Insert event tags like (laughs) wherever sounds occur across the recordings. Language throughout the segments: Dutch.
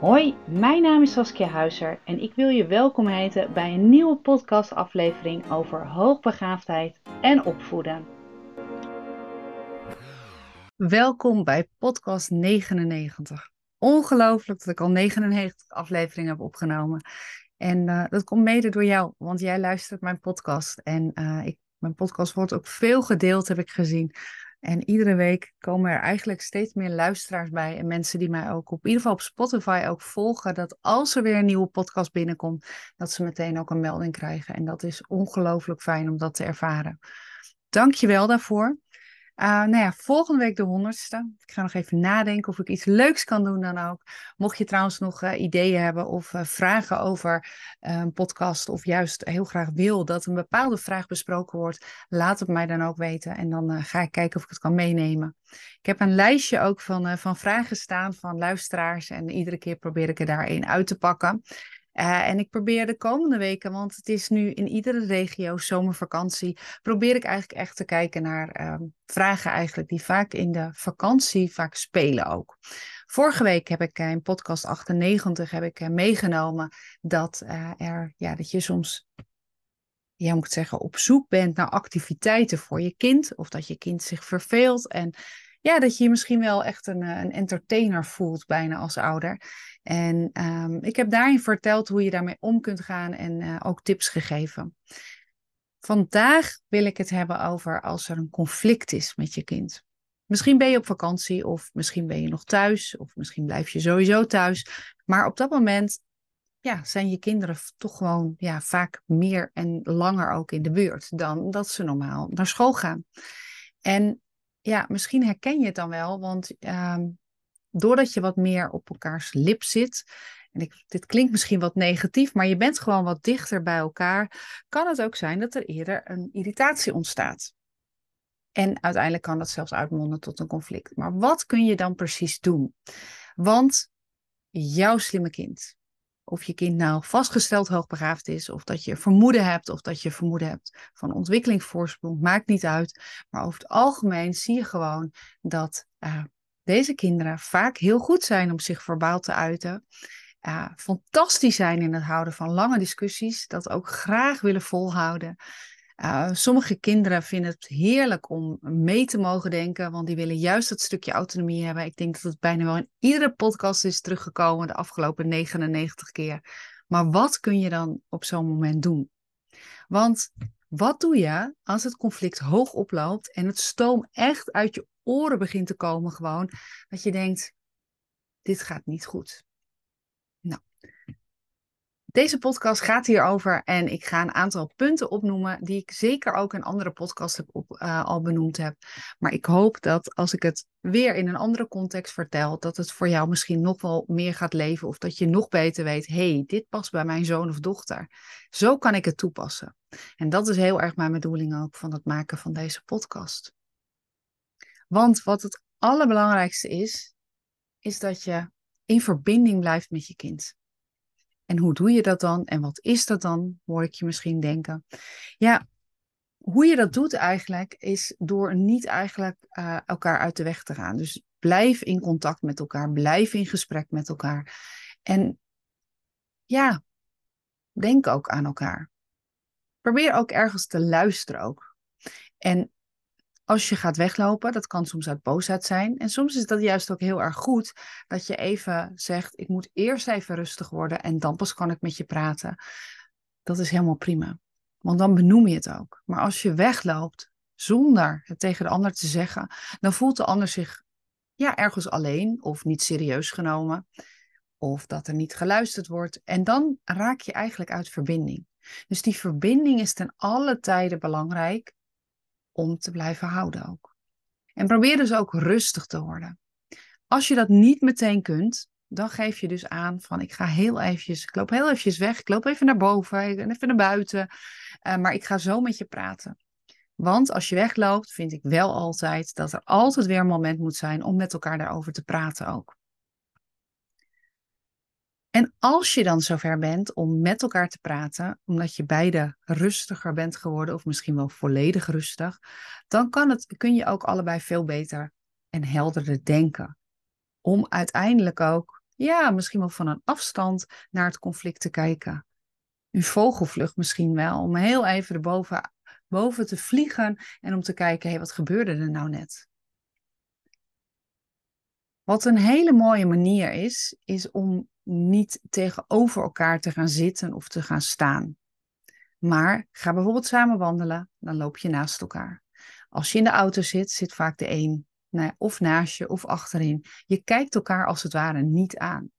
Hoi, mijn naam is Saskia Huizer en ik wil je welkom heten bij een nieuwe podcastaflevering over hoogbegaafdheid en opvoeden. Welkom bij podcast 99. Ongelooflijk dat ik al 99 afleveringen heb opgenomen. En uh, dat komt mede door jou, want jij luistert mijn podcast. En uh, ik, mijn podcast wordt ook veel gedeeld, heb ik gezien. En iedere week komen er eigenlijk steeds meer luisteraars bij. En mensen die mij ook op ieder geval op Spotify ook volgen. Dat als er weer een nieuwe podcast binnenkomt, dat ze meteen ook een melding krijgen. En dat is ongelooflijk fijn om dat te ervaren. Dank je wel daarvoor. Uh, nou ja, volgende week de honderdste. Ik ga nog even nadenken of ik iets leuks kan doen dan ook. Mocht je trouwens nog uh, ideeën hebben of uh, vragen over een podcast of juist heel graag wil dat een bepaalde vraag besproken wordt, laat het mij dan ook weten en dan ga ik kijken of ik het kan meenemen. Ik heb een lijstje ook van, van vragen staan van luisteraars en iedere keer probeer ik er daar één uit te pakken. Uh, en ik probeer de komende weken, want het is nu in iedere regio zomervakantie, probeer ik eigenlijk echt te kijken naar uh, vragen eigenlijk die vaak in de vakantie vaak spelen ook. Vorige week heb ik in podcast 98 heb ik, uh, meegenomen dat, er, ja, dat je soms ja, moet ik zeggen, op zoek bent naar activiteiten voor je kind. Of dat je kind zich verveelt. En ja, dat je je misschien wel echt een, een entertainer voelt bijna als ouder. En um, ik heb daarin verteld hoe je daarmee om kunt gaan en uh, ook tips gegeven. Vandaag wil ik het hebben over als er een conflict is met je kind. Misschien ben je op vakantie of misschien ben je nog thuis of misschien blijf je sowieso thuis. Maar op dat moment ja, zijn je kinderen toch gewoon ja, vaak meer en langer ook in de buurt dan dat ze normaal naar school gaan. En ja, misschien herken je het dan wel, want um, doordat je wat meer op elkaars lip zit, en ik, dit klinkt misschien wat negatief, maar je bent gewoon wat dichter bij elkaar, kan het ook zijn dat er eerder een irritatie ontstaat. En uiteindelijk kan dat zelfs uitmonden tot een conflict. Maar wat kun je dan precies doen? Want jouw slimme kind, of je kind nou vastgesteld hoogbegaafd is, of dat je vermoeden hebt, of dat je vermoeden hebt van ontwikkelingsvoorsprong, maakt niet uit. Maar over het algemeen zie je gewoon dat uh, deze kinderen vaak heel goed zijn om zich verbaal te uiten. Uh, fantastisch zijn in het houden van lange discussies, dat ook graag willen volhouden. Uh, sommige kinderen vinden het heerlijk om mee te mogen denken, want die willen juist dat stukje autonomie hebben. Ik denk dat het bijna wel in iedere podcast is teruggekomen de afgelopen 99 keer. Maar wat kun je dan op zo'n moment doen? Want wat doe je als het conflict hoog oploopt en het stoom echt uit je oren begint te komen gewoon, dat je denkt, dit gaat niet goed. Deze podcast gaat hierover en ik ga een aantal punten opnoemen die ik zeker ook in andere podcasts heb uh, al benoemd heb. Maar ik hoop dat als ik het weer in een andere context vertel, dat het voor jou misschien nog wel meer gaat leven of dat je nog beter weet, hey, dit past bij mijn zoon of dochter. Zo kan ik het toepassen. En dat is heel erg mijn bedoeling ook van het maken van deze podcast. Want wat het allerbelangrijkste is, is dat je in verbinding blijft met je kind. En hoe doe je dat dan? En wat is dat dan? Hoor ik je misschien denken. Ja, hoe je dat doet eigenlijk is door niet eigenlijk uh, elkaar uit de weg te gaan. Dus blijf in contact met elkaar, blijf in gesprek met elkaar. En ja, denk ook aan elkaar. Probeer ook ergens te luisteren ook. En als je gaat weglopen, dat kan soms uit boosheid zijn. En soms is dat juist ook heel erg goed dat je even zegt: Ik moet eerst even rustig worden en dan pas kan ik met je praten. Dat is helemaal prima. Want dan benoem je het ook. Maar als je wegloopt zonder het tegen de ander te zeggen, dan voelt de ander zich ja, ergens alleen of niet serieus genomen. Of dat er niet geluisterd wordt. En dan raak je eigenlijk uit verbinding. Dus die verbinding is ten alle tijde belangrijk om te blijven houden ook. En probeer dus ook rustig te worden. Als je dat niet meteen kunt, dan geef je dus aan van ik ga heel eventjes, ik loop heel eventjes weg, ik loop even naar boven, even naar buiten, uh, maar ik ga zo met je praten. Want als je wegloopt, vind ik wel altijd dat er altijd weer een moment moet zijn om met elkaar daarover te praten ook. En als je dan zover bent om met elkaar te praten, omdat je beide rustiger bent geworden, of misschien wel volledig rustig, dan kan het, kun je ook allebei veel beter en helderder denken. Om uiteindelijk ook ja, misschien wel van een afstand naar het conflict te kijken. Een vogelvlucht misschien wel, om heel even erboven boven te vliegen en om te kijken, hé, hey, wat gebeurde er nou net? Wat een hele mooie manier is, is om niet tegenover elkaar te gaan zitten of te gaan staan. Maar ga bijvoorbeeld samen wandelen, dan loop je naast elkaar. Als je in de auto zit, zit vaak de een nou of naast je of achterin. Je kijkt elkaar als het ware niet aan.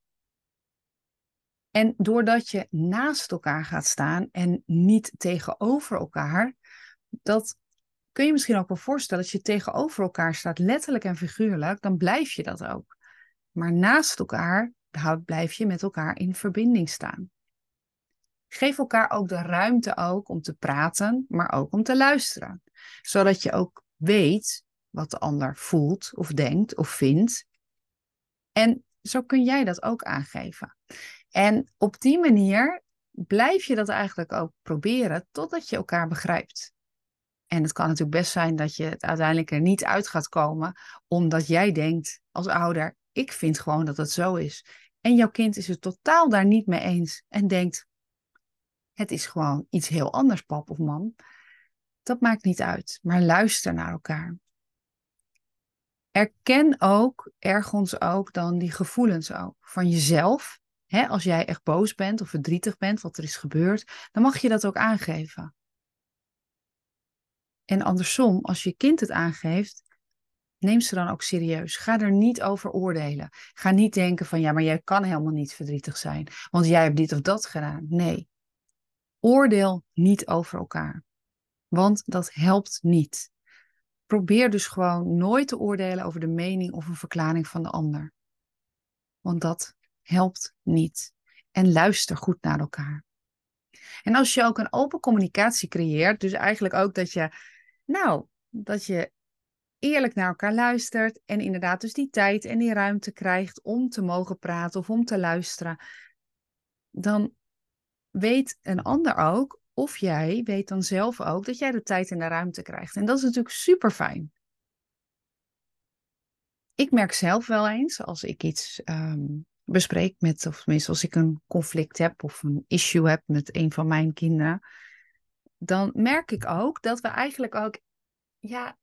En doordat je naast elkaar gaat staan en niet tegenover elkaar, dat kun je misschien ook wel voorstellen. Als je tegenover elkaar staat, letterlijk en figuurlijk, dan blijf je dat ook. Maar naast elkaar blijf je met elkaar in verbinding staan. Geef elkaar ook de ruimte ook om te praten, maar ook om te luisteren. Zodat je ook weet wat de ander voelt of denkt of vindt. En zo kun jij dat ook aangeven. En op die manier blijf je dat eigenlijk ook proberen totdat je elkaar begrijpt. En het kan natuurlijk best zijn dat je het uiteindelijk er niet uit gaat komen, omdat jij denkt als ouder, ik vind gewoon dat het zo is. En jouw kind is het totaal daar niet mee eens en denkt, het is gewoon iets heel anders, pap of mam. Dat maakt niet uit, maar luister naar elkaar. Erken ook ergens ook dan die gevoelens ook van jezelf. Als jij echt boos bent of verdrietig bent, wat er is gebeurd, dan mag je dat ook aangeven. En andersom, als je kind het aangeeft, neem ze dan ook serieus. Ga er niet over oordelen. Ga niet denken van ja, maar jij kan helemaal niet verdrietig zijn, want jij hebt dit of dat gedaan. Nee. Oordeel niet over elkaar, want dat helpt niet. Probeer dus gewoon nooit te oordelen over de mening of een verklaring van de ander. Want dat helpt niet. En luister goed naar elkaar. En als je ook een open communicatie creëert, dus eigenlijk ook dat je, nou, dat je eerlijk naar elkaar luistert en inderdaad dus die tijd en die ruimte krijgt om te mogen praten of om te luisteren, dan weet een ander ook, of jij weet dan zelf ook, dat jij de tijd en de ruimte krijgt. En dat is natuurlijk super fijn. Ik merk zelf wel eens als ik iets um, bespreek met, of tenminste als ik een conflict heb of een issue heb met een van mijn kinderen, dan merk ik ook dat we eigenlijk ook, ja,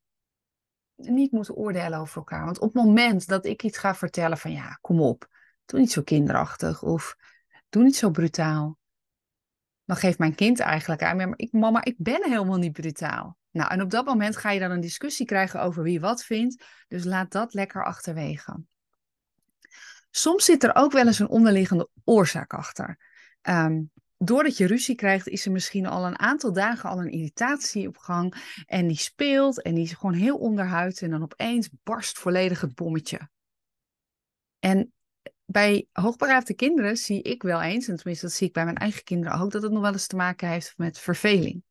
niet moeten oordelen over elkaar. Want op het moment dat ik iets ga vertellen van ja, kom op, doe niet zo kinderachtig of doe niet zo brutaal. Dan geeft mijn kind eigenlijk aan, maar ik, mama, ik ben helemaal niet brutaal. Nou, en op dat moment ga je dan een discussie krijgen over wie wat vindt. Dus laat dat lekker achterwege. Soms zit er ook wel eens een onderliggende oorzaak achter. Um, doordat je ruzie krijgt, is er misschien al een aantal dagen al een irritatie op gang. En die speelt en die is gewoon heel onderhuid. En dan opeens barst volledig het bommetje. En bij hoogbegaafde kinderen zie ik wel eens, en tenminste dat zie ik bij mijn eigen kinderen ook, dat het nog wel eens te maken heeft met verveling.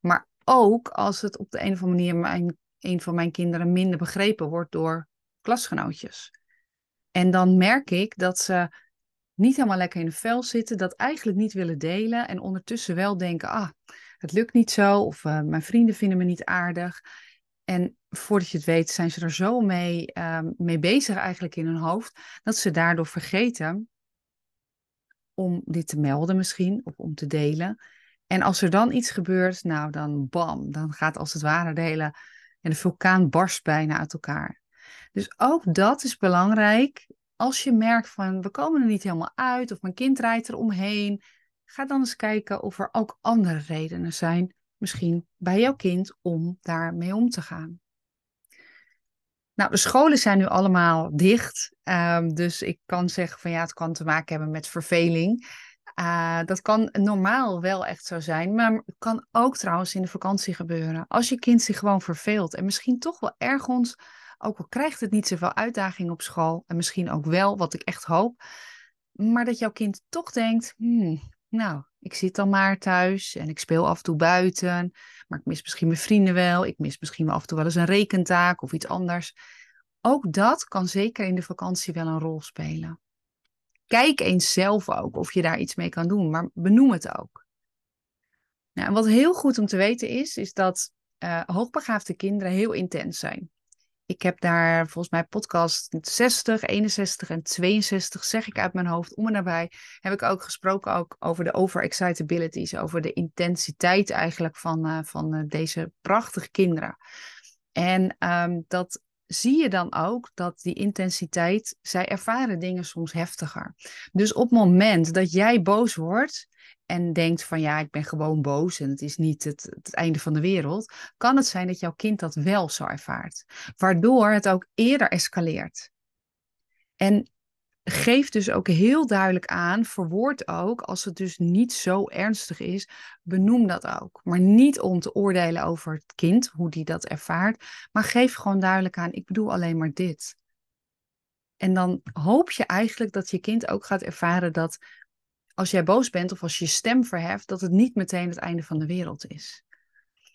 Maar ook als het op de een of andere manier mijn, een van mijn kinderen minder begrepen wordt door klasgenootjes. En dan merk ik dat ze niet helemaal lekker in de vel zitten, dat eigenlijk niet willen delen en ondertussen wel denken, ah, het lukt niet zo of uh, mijn vrienden vinden me niet aardig. En voordat je het weet zijn ze er zo mee, uh, mee bezig eigenlijk in hun hoofd, dat ze daardoor vergeten om dit te melden misschien of om te delen. En als er dan iets gebeurt, nou dan bam, dan gaat als het ware de hele en de vulkaan barst bijna uit elkaar. Dus ook dat is belangrijk als je merkt van we komen er niet helemaal uit of mijn kind rijdt er omheen, ga dan eens kijken of er ook andere redenen zijn, misschien bij jouw kind, om daarmee om te gaan. Nou, de scholen zijn nu allemaal dicht, ehm, dus ik kan zeggen van ja, het kan te maken hebben met verveling. Uh, dat kan normaal wel echt zo zijn, maar het kan ook trouwens in de vakantie gebeuren. Als je kind zich gewoon verveelt en misschien toch wel ergens ook al krijgt het niet zoveel uitdaging op school, en misschien ook wel, wat ik echt hoop, maar dat jouw kind toch denkt, hmm, nou, ik zit dan maar thuis en ik speel af en toe buiten, maar ik mis misschien mijn vrienden wel, ik mis misschien af en toe wel eens een rekentaak of iets anders. Ook dat kan zeker in de vakantie wel een rol spelen. Kijk eens zelf ook of je daar iets mee kan doen, maar benoem het ook. Nou, wat heel goed om te weten is, is dat uh, hoogbegaafde kinderen heel intens zijn Ik heb daar volgens mij podcast 60, 61 en 62, zeg ik uit mijn hoofd, om en nabij, heb ik ook gesproken ook over de overexcitabilities, over de intensiteit eigenlijk van, uh, van uh, deze prachtige kinderen. En um, dat zie je dan ook dat die intensiteit, zij ervaren dingen soms heftiger. Dus op het moment dat jij boos wordt en denkt van ja, ik ben gewoon boos en het is niet het, het einde van de wereld, kan het zijn dat jouw kind dat wel zo ervaart. Waardoor het ook eerder escaleert. En geef dus ook heel duidelijk aan, verwoord ook, als het dus niet zo ernstig is, benoem dat ook. Maar niet om te oordelen over het kind, hoe die dat ervaart, maar geef gewoon duidelijk aan, ik bedoel alleen maar dit. En dan hoop je eigenlijk dat je kind ook gaat ervaren dat als jij boos bent of als je je stem verheft, dat het niet meteen het einde van de wereld is.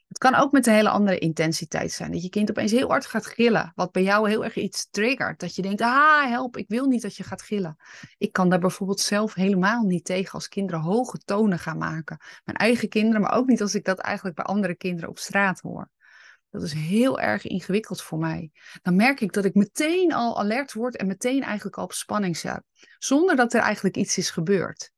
Het kan ook met een hele andere intensiteit zijn. Dat je kind opeens heel hard gaat gillen. Wat bij jou heel erg iets triggert. Dat je denkt, ah help, ik wil niet dat je gaat gillen. Ik kan daar bijvoorbeeld zelf helemaal niet tegen als kinderen hoge tonen gaan maken. Mijn eigen kinderen, maar ook niet als ik dat eigenlijk bij andere kinderen op straat hoor. Dat is heel erg ingewikkeld voor mij. Dan merk ik dat ik meteen al alert word en meteen eigenlijk al op spanning zet. Zonder dat er eigenlijk iets is gebeurd.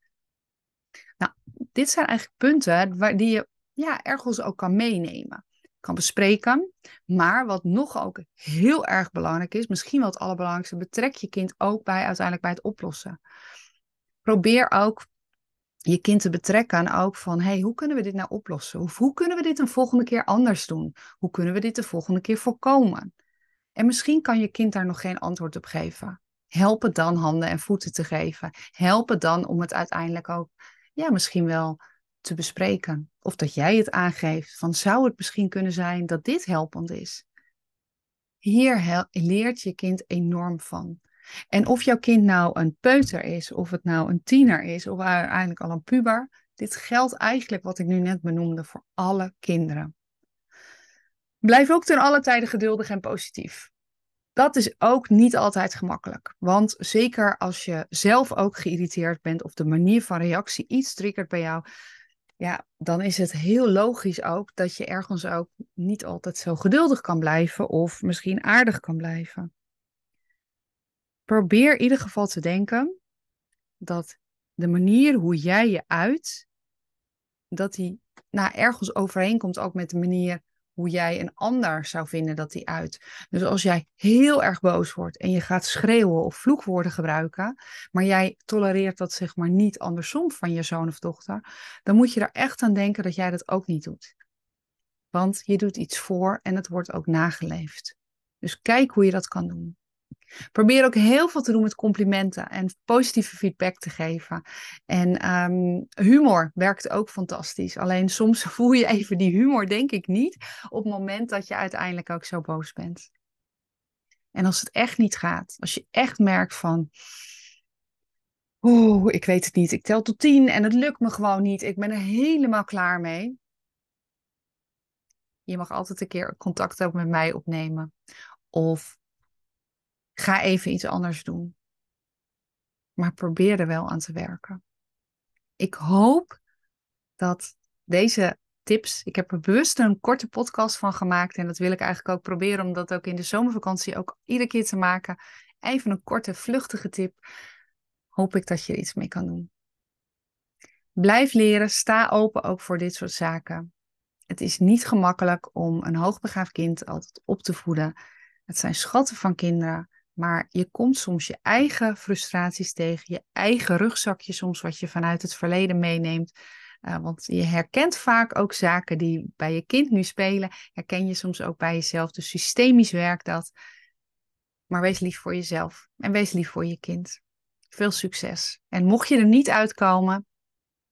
Nou, dit zijn eigenlijk punten waar, die je ja, ergens ook kan meenemen. Kan bespreken. Maar wat nog ook heel erg belangrijk is, misschien wel het allerbelangrijkste, betrek je kind ook bij uiteindelijk bij het oplossen. Probeer ook je kind te betrekken ook van, hey, hoe kunnen we dit nou oplossen? Of hoe kunnen we dit een volgende keer anders doen? Hoe kunnen we dit de volgende keer voorkomen? En misschien kan je kind daar nog geen antwoord op geven. Help het dan handen en voeten te geven. Help het dan om het uiteindelijk ook, ja, misschien wel te bespreken. Of dat jij het aangeeft van zou het misschien kunnen zijn dat dit helpend is. Hier leert je kind enorm van. En of jouw kind nou een peuter is, of het nou een tiener is, of uiteindelijk al een puber, dit geldt eigenlijk wat ik nu net benoemde voor alle kinderen. Blijf ook ten alle tijden geduldig en positief. Dat is ook niet altijd gemakkelijk. Want zeker als je zelf ook geïrriteerd bent of de manier van reactie iets triggert bij jou, ja, dan is het heel logisch ook dat je ergens ook niet altijd zo geduldig kan blijven of misschien aardig kan blijven. Probeer in ieder geval te denken dat de manier hoe jij je uit, dat die nou, ergens overeenkomt ook met de manier hoe jij een ander zou vinden dat die uit. Dus als jij heel erg boos wordt en je gaat schreeuwen of vloekwoorden gebruiken, maar jij tolereert dat zeg maar niet andersom van je zoon of dochter, dan moet je er echt aan denken dat jij dat ook niet doet. Want je doet iets voor en het wordt ook nageleefd. Dus kijk hoe je dat kan doen. Probeer ook heel veel te doen met complimenten en positieve feedback te geven. En um, humor werkt ook fantastisch. Alleen soms (laughs) voel je even die humor, denk ik niet, op het moment dat je uiteindelijk ook zo boos bent. En als het echt niet gaat, als je echt merkt van, oeh, ik weet het niet, ik tel tot tien en het lukt me gewoon niet, ik ben er helemaal klaar mee. Je mag altijd een keer contact ook met mij opnemen. Of Ga even iets anders doen. Maar probeer er wel aan te werken. Ik hoop dat deze tips. Ik heb er bewust een korte podcast van gemaakt. En dat wil ik eigenlijk ook proberen om dat ook in de zomervakantie ook iedere keer te maken. Even een korte, vluchtige tip. Hoop ik dat je er iets mee kan doen. Blijf leren. Sta open ook voor dit soort zaken. Het is niet gemakkelijk om een hoogbegaafd kind altijd op te voeden. Het zijn schatten van kinderen. Maar je komt soms je eigen frustraties tegen, je eigen rugzakje soms wat je vanuit het verleden meeneemt. Uh, want je herkent vaak ook zaken die bij je kind nu spelen, herken je soms ook bij jezelf. Dus systemisch werkt dat. Maar wees lief voor jezelf en wees lief voor je kind. Veel succes. En mocht je er niet uitkomen,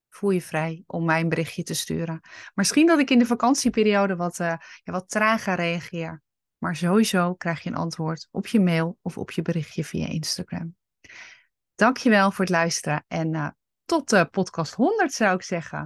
voel je vrij om mij een berichtje te sturen. Misschien dat ik in de vakantieperiode wat, uh, ja, wat trager reageer. Maar sowieso krijg je een antwoord op je mail of op je berichtje via Instagram. Dankjewel voor het luisteren en uh, tot uh, podcast 100 zou ik zeggen.